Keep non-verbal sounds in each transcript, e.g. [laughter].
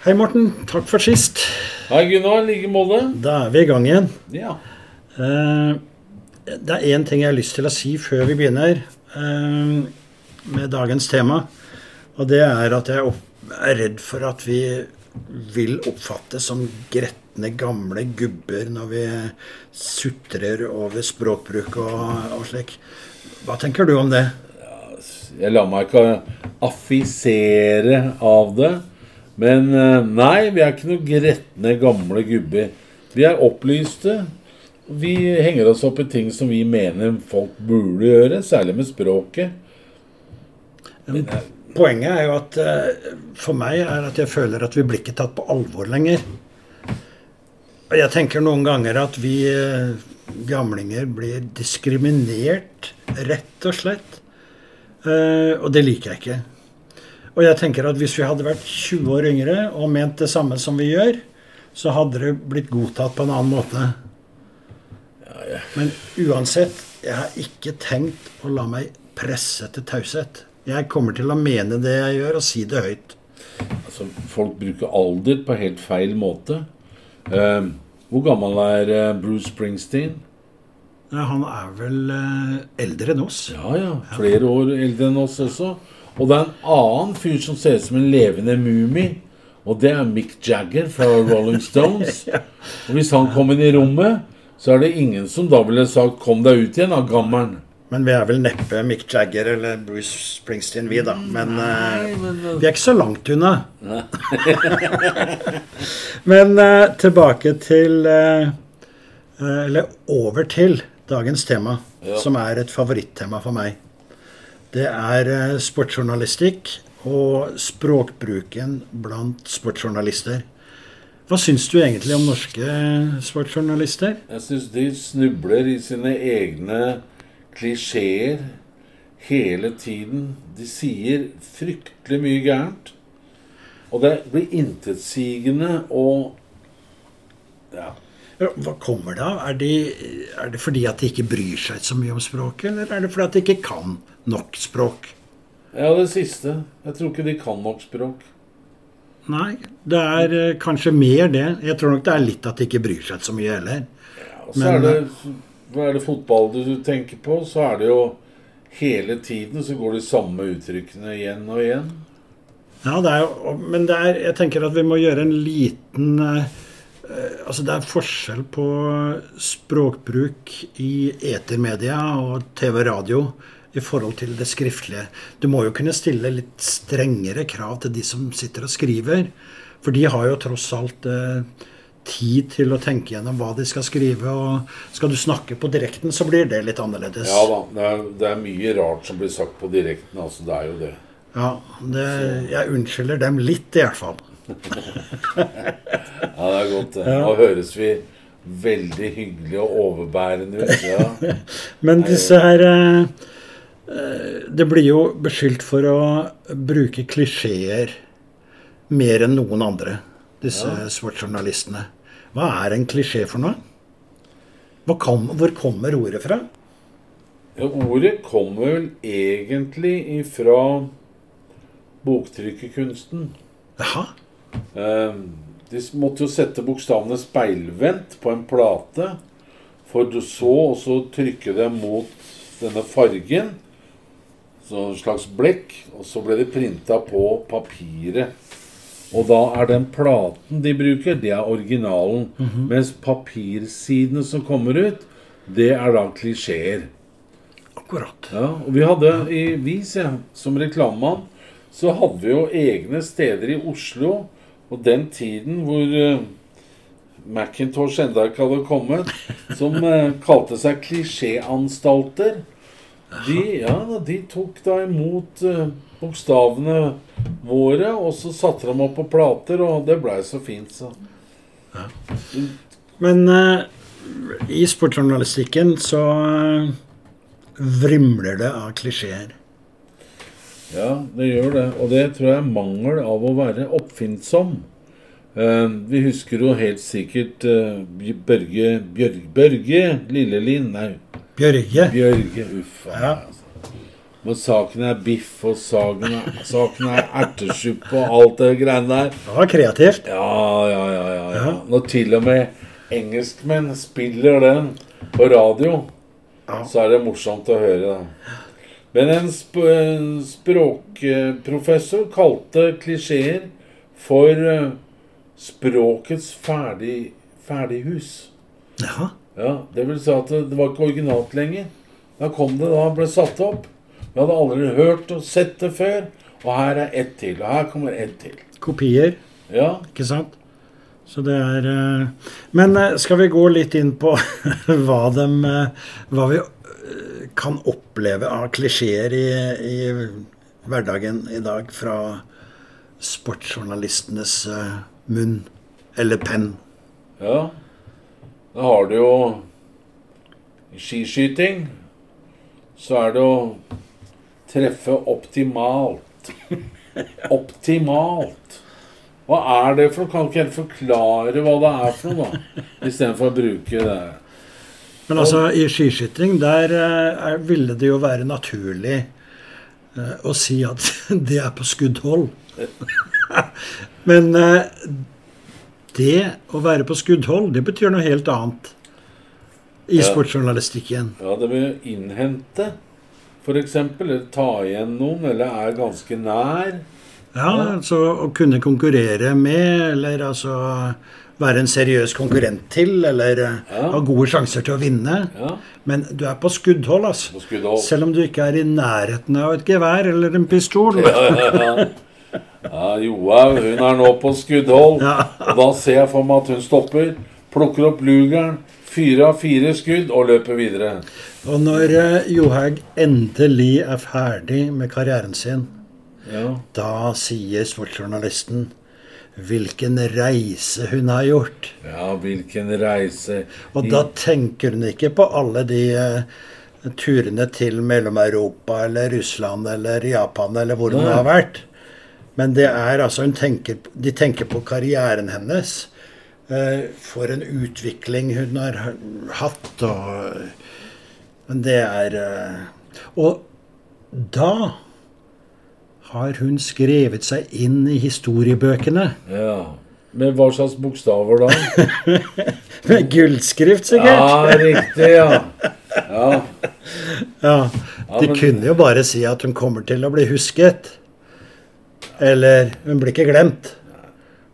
Hei, Morten. Takk for sist. Hei, Gunnar. I like måte. Da er vi i gang igjen. Ja. Uh, Det er én ting jeg har lyst til å si før vi begynner uh, med dagens tema. Og det er at jeg er redd for at vi vil oppfattes som gretne, gamle gubber når vi sutrer over språkbruk og, og slik. Hva tenker du om det? Jeg lar meg ikke affisere av det. Men eh, nei, vi er ikke noen gretne, gamle gubber. Vi er opplyste. Vi henger oss opp i ting som vi mener folk burde gjøre, særlig med språket. Poenget er jo at eh, for meg er at jeg føler at vi blir ikke tatt på alvor lenger. Og jeg tenker noen ganger at vi eh, gamlinger blir diskriminert, rett og slett. Eh, og det liker jeg ikke. Og jeg tenker at hvis vi hadde vært 20 år yngre og ment det samme som vi gjør, så hadde det blitt godtatt på en annen måte. Men uansett, jeg har ikke tenkt å la meg presse til taushet. Jeg kommer til å mene det jeg gjør, og si det høyt. Altså, folk bruker alder på helt feil måte. Uh, hvor gammel er eh, Bruce Springsteen? Ja, han er vel eh, eldre enn oss. Ja, ja. Flere år eldre enn oss også. Og det er en annen fyr som ser ut som en levende mumie. Og det er Mick Jagger fra Rolling Stones. [laughs] Og hvis han kom inn i rommet, så er det ingen som da ville sagt 'kom deg ut igjen', da, gammer'n. Men vi er vel neppe Mick Jagger eller Bruce Springsteen, vi, da. Men, eh, Nei, men, eh, vi er ikke så langt unna. [laughs] Men uh, tilbake til uh, Eller over til dagens tema, Ja. som er et favorittema for meg. Det er eh, sportsjournalistikk og språkbruken blant sportsjournalister. Hva syns du egentlig om norske sportsjournalister? Jeg syns de snubler i sine egne klisjeer hele tiden. De sier fryktelig mye gærent. Og det blir intetsigende og Ja. Ja, Hva kommer det av? Er, det, er det fordi at de ikke bryr seg så mye om språket, eller er det fordi at de ikke kan nok språk? Ja, det siste. Jeg tror ikke de kan nok språk. Nei, det er eh, kanskje mer det. Jeg tror nok det er litt at de ikke bryr seg så mye heller. Og så Men- er det Hva er det fotball du tenker på, så er det jo hele tiden så går de samme uttrykkene igjen og igjen. Ja, det er jo, men det er, jeg tenker at vi må gjøre en liten eh, eh, Altså det er forskjell på språkbruk i etermedia og TV og radio i forhold til det skriftlige. Du må jo kunne stille litt strengere krav til de som sitter og skriver. For de har jo tross alt eh, tid til å tenke gjennom hva de skal skrive. Og skal du snakke på direkten, så blir det litt annerledes. Ja da, det er, det er mye rart som blir sagt på direkten. Altså, det er jo det. Ja, det, jeg unnskylder dem litt, i hvert fall. [laughs] Ja, det er godt. det. Nå høres vi veldig hyggelige og overbærende ut. Ja. [laughs] Men disse her eh, eh, Det blir jo beskyldt for å bruke klisjeer mer enn noen andre, disse sportsjournalistene. Hva er en klisjé for noe? Kom, hvor kommer ordet fra? Ja, ordet kommer vel egentlig ifra boktrykkerkunsten. Jaha. Eh, De måtte jo sette bokstavene speilvendt på en plate, for du så også trykke dem mot denne fargen, så en slags blekk, og så ble de printa på papiret. Og da er den platen de bruker, det er originalen. Mens papirsidene som kommer ut, det er da klisjeer. Akkurat. Ja, og vi hadde i Vis, ja, som reklamemann, så hadde vi jo egne steder i Oslo, og den tiden hvor eh, Macintosh enda ikke hadde kommet, som eh, kalte seg klisjéanstalter. De, ja, de tok da imot eh, bokstavene våre, og så satte de opp på plater, og det blei så fint, så. Men uh, i sportsjournalistikken så vrimler det av klisjeer. Ja, det gjør det. Og det tror jeg er mangel av å være oppfinnsom. Eh, vi husker jo helt sikkert eh, Børge Bjørg, Børge Lillelien Nei, Bjørge. Bjørge. Uff. Ja. Altså. Men saken er biff, og saken er, saken er ertesuppe og alt det greiene der. Det var kreativt. Ja, ja, ja, ja, ja. Ja. Når til og med engelskmenn spiller den på radio, Ja. så er det morsomt å høre det. Men en sp språkprofessor kalte klisjeer for eh, språkets ferdig, ferdighus. Jaha. Ja, Det vil si at det, var ikke originalt lenger. Da kom det da, ble satt opp. Vi hadde aldri hørt og sett det før. Og her er ett til, og her kommer ett til. Kopier, Ja, ikke sant? Så det er eh, Men eh, skal vi gå litt inn på [laughs] hva, dem, eh, hva vi kan oppleve av klisjeer i, i hverdagen i dag fra sportsjournalistenes eh, munn eller penn? ja. Da har du jo I skiskyting så er det å treffe optimalt. [laughs] Optimalt. Hva er det for noe? Kan ikke helt forklare hva det er for noe, da? Istedenfor å bruke det. Men altså, i skiskyting, der eh, er, ville det jo være naturlig uh, å si at [laughs] det er på skuddhold. [laughs] Men uh, det å være på skuddhold, det betyr noe helt annet i Ja. sportsjournalistikken. Ja, det vil innhente, f.eks. Eller ta igjen noen, eller er ganske nær. Ja, altså å kunne konkurrere med, eller altså være en seriøs konkurrent til, eller eh, Ja. ha gode sjanser til å vinne. Ja, Men du er på skuddhold, altså. på skuddhold. Selv om du ikke er i nærheten av et gevær eller en pistol. Ja, ja, ja. ja Johaug, hun er nå på skuddhold. Og da ser jeg for meg at hun stopper, plukker opp lugeren, fyrer av fire skudd og løper videre. Og når eh, Johaug endelig er ferdig med karrieren sin, Ja, da sier sportsjournalisten hvilken reise hun har gjort. ja hvilken reise. Og da tenker hun ikke på alle de eh, turene til Mellom-Europa eller Russland eller Japan eller hvor hun Nei. har vært. Men det er altså tenker, de tenker på karrieren hennes. eh, for en utvikling hun har hatt. Og, men det er eh, Og da har hun skrevet seg inn i historiebøkene. Ja. Med hva slags bokstaver da? [laughs] Med gullskrift, sikkert. Ja, riktig, ja. Ja, Ja, De men- kunne jo bare si at hun kommer til å bli husket. Eller hun blir ikke glemt.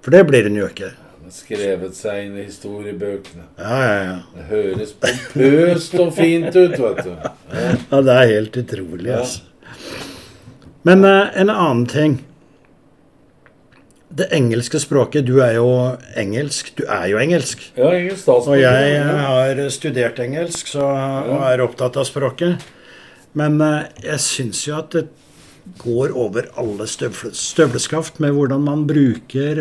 For det blir hun jo ikke. Skrevet seg inn i historiebøkene. Ja, ja, ja. Det høres pompøst og fint ut, vet du. ja det er helt utrolig, Ja. altså. Men eh, en annen ting. Det engelske språket Du er jo engelsk. Du er jo engelsk. Ja, ingen Og jeg eh, har studert engelsk så, og er opptatt av språket. Men eh, jeg syns jo at det går over alle støvle, støvleskaft med hvordan man bruker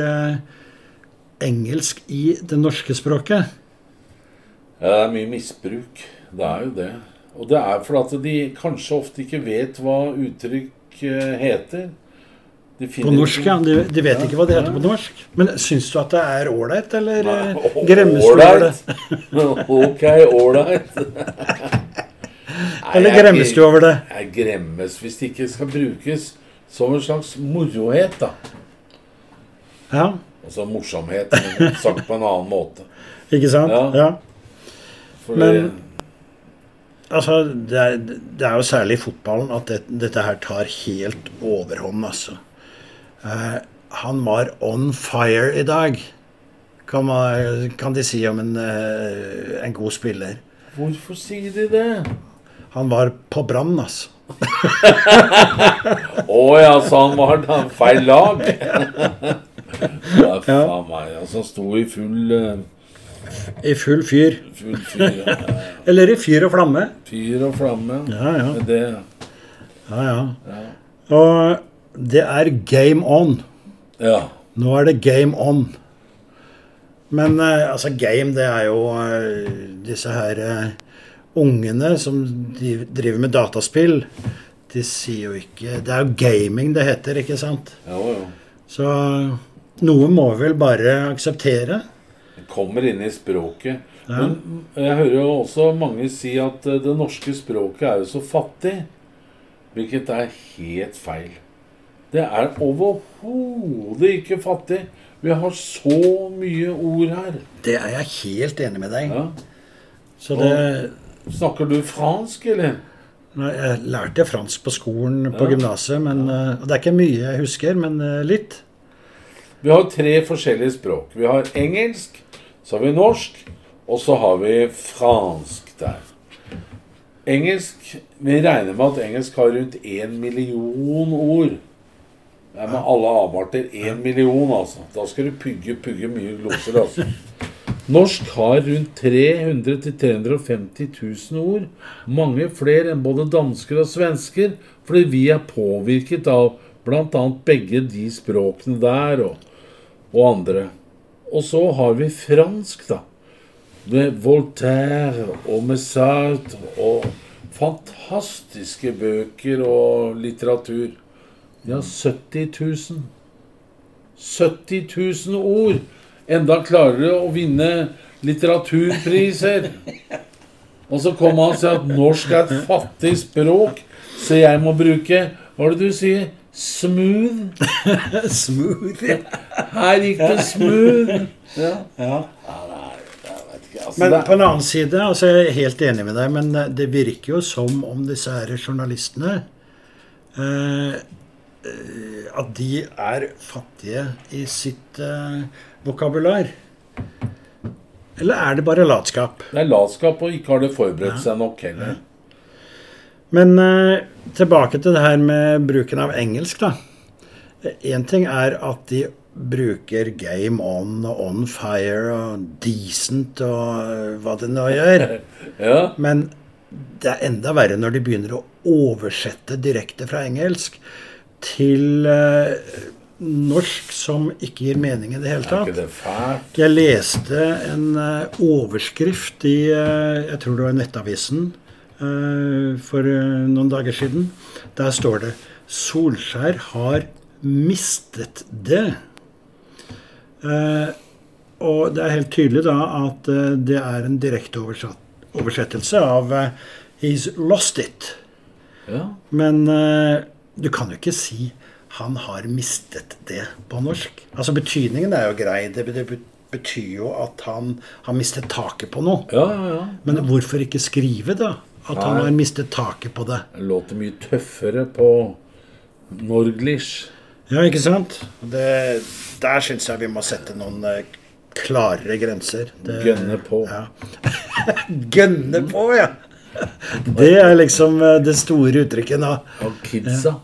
engelsk i det norske språket. Ja, det er mye misbruk. Det er jo det. Og det er fordi at de kanskje ofte ikke vet hva uttrykk heter. På norsk, ja. De, de vet Ja, ikke hva det heter ja. på norsk. Men syns du at det er ålreit, eller eh, gremmes du over det? [laughs] Ok, ålreit. Eller er gremmes du over det? Jeg gremmes hvis det ikke skal brukes som en slags morohet, da. Ja, Altså morsomhet, men sagt på en annen måte. ikke sant? Ja. Ja. For Men- Altså, det er, det er jo særlig i fotballen at det, dette her tar helt overhånd, altså. Eh, han var on fire i dag, kan, man, kan de si om en, eh, en god spiller. hvorfor sier de det? Han var på brann, altså. [laughs] Å ja, så han var da feil lag? [laughs] ja, faen meg. Altså, han sto i full, eh, I full fyr. full fyr, ja. Eller i fyr og flamme. fyr og flamme. Ja, ja. Det, ja, ja. ja. Og det er game on. ja. Nå er det game on. Men eh, altså, game, det er jo eh, disse her eh, ungene som driver med dataspill. De sier jo ikke Det er jo gaming det heter, ikke sant? Ja, ja. Så noe må vi vel bare akseptere. Kommer inn i språket. Ja. Men jeg hører jo også mange si at eh, det norske språket er jo så fattig. Hvilket er helt feil. Det er overhodet ikke fattig. Vi har så mye ord her. Det er jeg helt enig med deg. Ja. Så det Snakker du fransk, eller? Jeg lærte fransk på skolen på Ja. gymnaset, men eh, og Det er ikke mye jeg husker, men eh, litt. Vi har tre forskjellige språk. Vi har engelsk, så har vi norsk, og så har vi fransk der. Engelsk Vi regner med at engelsk har rundt én million ord. Det er med alle avarter én million, altså. Da skal du pugge, pugge mye gloser, altså. Norsk har rundt 300 000-350 000 ord. Mange flere enn både dansker og svensker, fordi vi er påvirket av bl.a. begge de språkene der og, og andre. Og så har vi fransk, da. Med Voltaire og med Sartre og fantastiske bøker og litteratur. Ja, 70 000. 70 000 ord! Enda klarere å vinne litteraturpriser. Og så kommer han og sier at norsk er et fattig språk, så jeg må bruke Hva er det du sier? Smooth? [laughs] Smooth. Ja. Her gikk det smooth. Ja. Ja. Altså, Men på en annen side, altså jeg er helt enig med deg, men eh, det virker jo som om disse her journalistene eh, eh, At de er fattige i sitt eh, vokabular. Eller er det bare latskap? Det er latskap, og ikke har det forberedt seg nok heller. Men eh, tilbake til det her med bruken av engelsk, da. Én ting er at de bruker game on og on fire og decent og eh, hva det nå gjør. [laughs] Ja, Men det er enda verre når de begynner å oversette direkte fra engelsk til eh, norsk som ikke gir mening i det hele Er tatt. ikke det fælt? Jeg leste en eh, overskrift i eh, jeg tror det var Nettavisen for eh, noen dager siden. Der står det 'Solskjær har mistet det'. Eh, og det er helt tydelig da at eh, det er en direkte oversettelse av eh, 'He's lost it'. Ja. Men eh, du kan jo ikke si 'han har mistet det' på norsk. Altså Betydningen er jo grei. Det, det betyr jo at han har mistet taket på noe. Ja, ja, ja. Men hvorfor ikke skrive, da? At han har mistet taket på det. Det låter mye tøffere på norglish. Ja, ikke sant? Det, der syns jeg vi må sette noen eh, klarere grenser. Det, Gønne på. Ja. [laughs] Gønne på, ja! Det er liksom eh, det store uttrykket nå. Og kidsa. [laughs]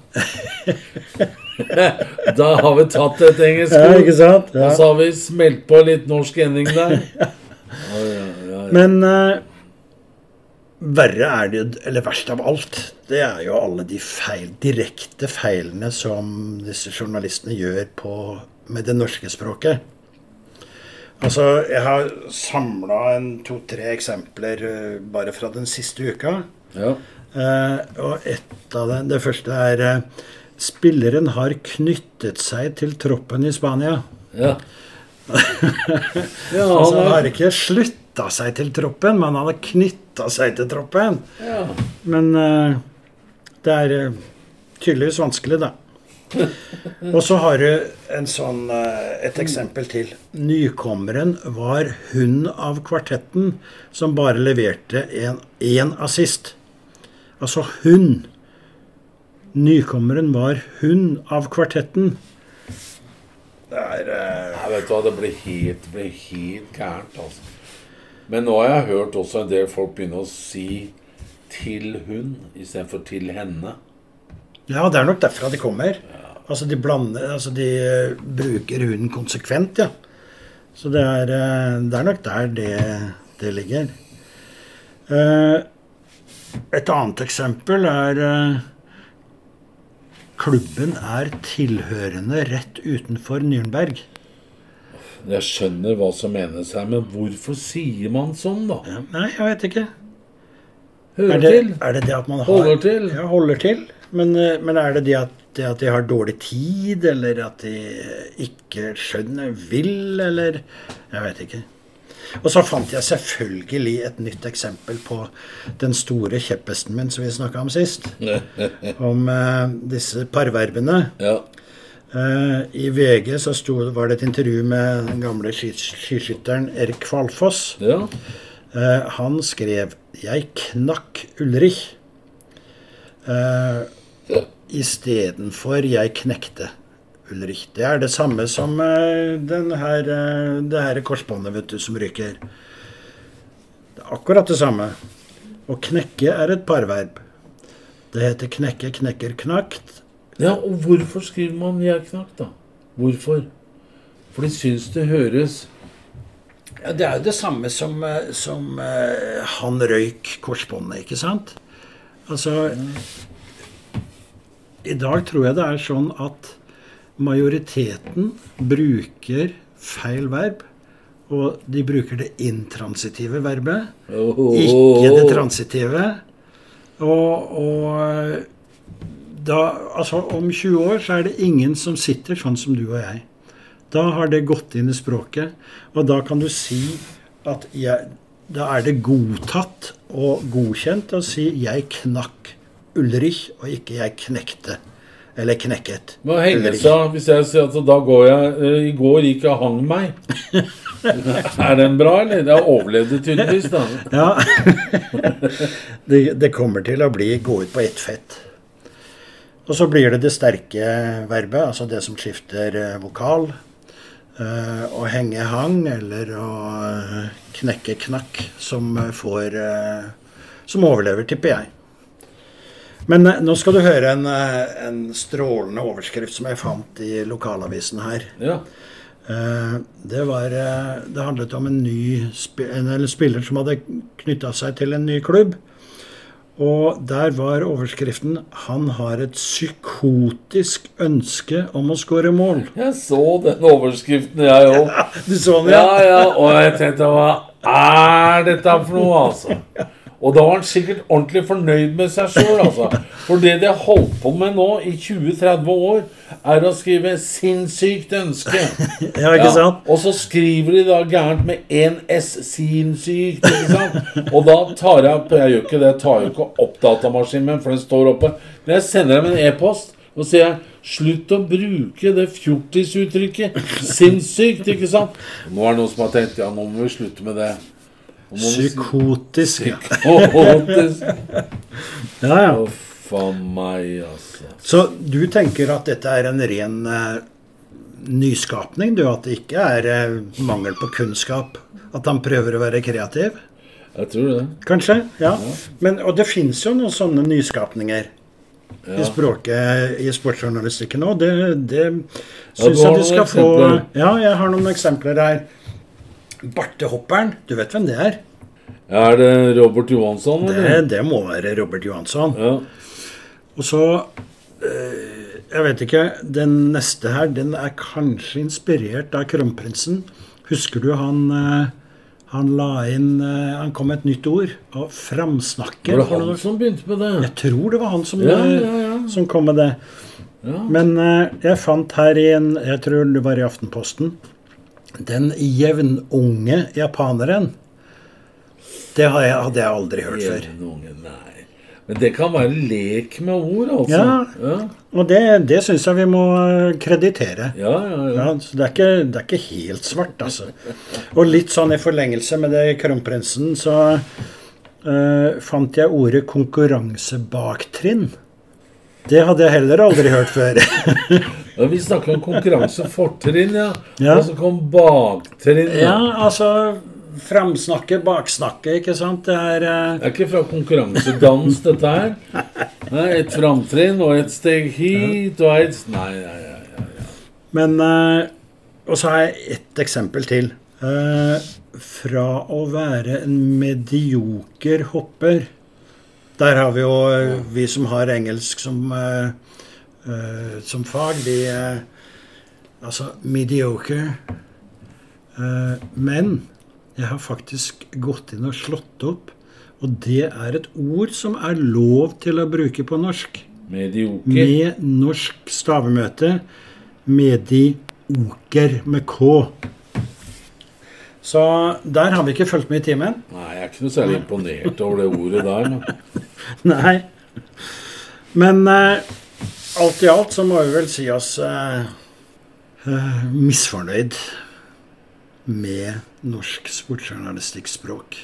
da har vi tatt et engelsk Ja, ikke sant? og så har vi smelt på litt norsk ending der. [laughs] Ja, ja, ja, ja. Men eh, verre er det eller verst av alt, det er jo alle de feil, direkte feilene som disse journalistene gjør på, med det norske språket. Altså, jeg har samla to-tre eksempler eh, bare fra den siste uka. ja. Eh, og ett av dem, det første er eh, Spilleren har knyttet seg til troppen i Spania. ja. [laughs] ja, Altså, han han har ikke slutta seg til troppen, men han har knytta seg til troppen. ja. Men eh, det er eh, tydeligvis vanskelig, da. [laughs] Og så har du en sånn, eh, et eksempel til. Nykommeren var hun av kvartetten som bare leverte én assist. Altså hun. Nykommeren var hun av kvartetten. Det er uh... Nei, vet du hva, det blir helt, helt gærent, altså. Men nå har jeg hørt også en del folk begynne å si 'til hun' istedenfor 'til henne'. Ja, det er nok derfra de kommer. Altså de blander Altså de eh, bruker hunden konsekvent, ja. Så det er, eh, det er nok der det, det ligger. Eh, Et annet eksempel er Klubben er tilhørende rett utenfor Nürnberg. Jeg skjønner hva som menes her, men hvorfor sier man sånn, da? Ja, nei, jeg vet ikke. Hører Er det, til? er det det at man har Holder til? Ja, holder til. Men, eh, men er det det at, det at de har dårlig tid, eller at de ikke skjønner, vil, eller Jeg vet ikke. Og så fant jeg selvfølgelig et nytt eksempel på den store kjepphesten min som vi snakka om sist. [laughs] Om eh, disse parverbene. Ja. Eh, I VG så sto, var det et intervju med den gamle skiskytteren Erik Kvalfoss. ja. Eh, han skrev 'Jeg knakk Ulrich' eh, istedenfor 'Jeg knekte Ulrich'. Det er det samme som den her, det her korsbåndet vet du, som ryker. Det er akkurat det samme. Å knekke er et parverb. Det heter knekke, knekker, knakt. Ja, og hvorfor skriver man 'jeg knakk', da? Hvorfor? For de syns det høres Ja, Det er jo det samme som, eh, som uh, han røyk korsbåndet, ikke sant? Altså I dag tror jeg det er sånn at majoriteten bruker feil verb. Og de bruker det intransitive verbet, ikke det transitive. Og, og da, altså om 20 år så er det ingen som sitter sånn som du og jeg. Da har det gått inn i språket, og da kan du si at jeg, Da er det godtatt og godkjent å si 'jeg knakk Ulrich', og ikke 'jeg knekte'. Eller 'knekket'. Hva henger Ulrich. seg Hvis jeg sier at da går jeg eh, I går gikk jeg og hang meg. [laughs] er den bra, eller? Jeg overlevde tydeligvis, da. Ja. [laughs] det, det kommer til å bli gå ut på ett fett. Og så blir det det sterke verbet, altså det som skifter eh, vokal. Eh, å henge hang eller å eh, knekke knakk, som får Som overlever, tipper jeg. Men nå skal du høre en, en strålende overskrift som jeg fant i lokalavisen her. Ja. Det, var, det handlet om en ny en, eller spiller som hadde knytta seg til en ny klubb. Og der var overskriften 'Han har et psykotisk ønske om å skåre mål'. Jeg så den overskriften, jeg òg. Du så den, Ja, ja. Og jeg tenkte hva er dette for noe, altså? [laughs] Og da var han sikkert ordentlig fornøyd med seg sjøl, altså. For det de har holdt på med nå i 20-30 år, er å skrive 'sinnssykt ønske'. [laughs] Ja, ikke sant? Og så skriver de da gærent med én S, sinnssykt, ikke sant? Og da tar jeg opp Jeg gjør ikke det, jeg tar jo ikke opp datamaskinen min, for den står oppe. Men jeg sender dem en e-post og sier jeg, Slutt å bruke det fjortisuttrykket. Sinnssykt, ikke sant? Nå er det noen som har tenkt ja, nå må vi slutte med det. Psykotisk. Psykotisk. ja. [laughs] ja. Uff a meg, altså. Så du tenker at dette er en ren uh, nyskapning, du? At det ikke er uh, mangel på kunnskap? At han prøver å være kreativ? Jeg tror det. Kanskje? Ja. Men, og det fins jo noen sånne nyskapninger i språket i sportsjournalistikken òg. Det, det syns ja, jeg du skal få. Ja, jeg har noen eksempler her. Bartehopperen, du vet hvem det er? Er det Robert Johansson, Det, eller? det må være Robert Johansson. Ja. Og så eh, Jeg vet ikke. Den neste her, den er kanskje inspirert av kronprinsen. Husker du han eh, han la inn eh, Han kom med et nytt ord. Og framsnakke. Var det han som begynte med det? Jeg tror det var han som, Ja, ja, som kom med det. Ja. Men jeg fant her i en Jeg tror det var i Aftenposten. Den jevnunge japaneren. Det har jeg, hadde jeg aldri hørt før. Jevnunge, nei. Men det kan være lek med ord, altså. Ja. ja, Og det, det syns jeg vi må eh, kreditere. ja. ja, ja. Ja, så det er, ikke, det er ikke helt svart, altså. Og litt sånn i forlengelse med det kronprinsen, så uh, fant jeg ordet konkurransebaktrinn. Det hadde jeg heller aldri hørt før. [laughs] Ja, vi snakker om konkurransefortrinn, [laughs] ja. Ja. Og så kom baktrinn. ja, altså Framsnakke, baksnakke, ikke sant. Det er uh... Det er ikke fra konkurransedans, dette her. [laughs] Nei, et framtrinn og et steg hit og et Nei, nei, nei. nei. Men uh, Og så har jeg ett eksempel til. Uh, fra å være en medioker hopper Der har vi jo vi som har engelsk som, eh, eh, som fag, de er Altså mediocre. Uh, men jeg har faktisk gått inn og slått opp, og det er et ord som er lov til å bruke på norsk Medioker. med norsk stavemøte medioker med K. Så der har vi ikke fulgt med i timen. Nei, jeg er ikke noe særlig imponert over det ordet der. [laughs] Nei. Men eh, alt i alt så må vi vel si oss eh, eh, misfornøyd med norsk sportsjournalistikkspråk.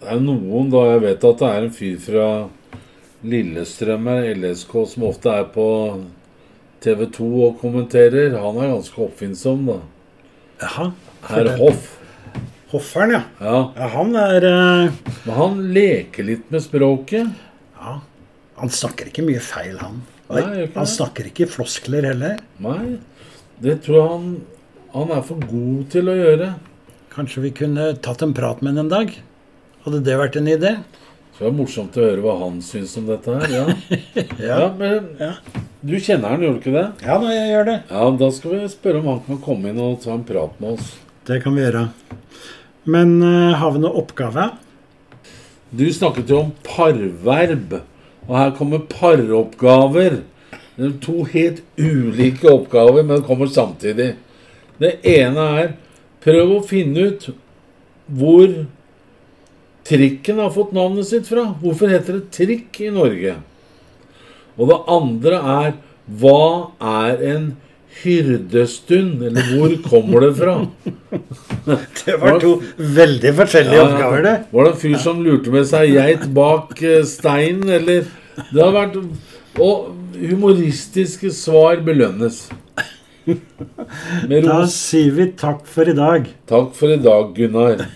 det er noen, da jeg vet at det er en fyr fra Lillestrøm her, LSK, som ofte er på TV 2 og kommenterer. Han er ganske oppfinnsom, da. Jaha. Herr Hoff. Hofferen, ja. Ja. ja. Han er eh, Men han leker litt med språket. Ja. Han snakker ikke mye feil, han. Nei, han snakker ikke floskler heller. Nei, det tror jeg han Han er for god til å gjøre. Kanskje vi kunne tatt en prat med ham en dag? Hadde det vært en idé? Så det er morsomt å høre hva han syns om dette her. [laughs] Ja, ja men Ja. du kjenner han, gjør du ikke det? Ja, da jeg gjør det. Ja, Da skal vi spørre om han kan komme inn og ta en prat med oss. Det kan vi gjøre. Men uh, har vi noen oppgave? Du snakket jo om parverb, og her kommer paroppgaver. Det to helt ulike oppgaver, men det kommer samtidig. Det ene er prøv å finne ut hvor trikken har fått navnet sitt fra. Hvorfor heter det trikk i Norge? Og det andre er hva er en hyrdestund? Eller hvor kommer det fra? [laughs] Det var to veldig forskjellige oppgaver, det. Var det en fyr som lurte med seg geit bak eh, steinen, eller Det har vært Og humoristiske svar belønnes. [laughs] Da sier vi takk for i dag. Takk for i dag, Gunnar.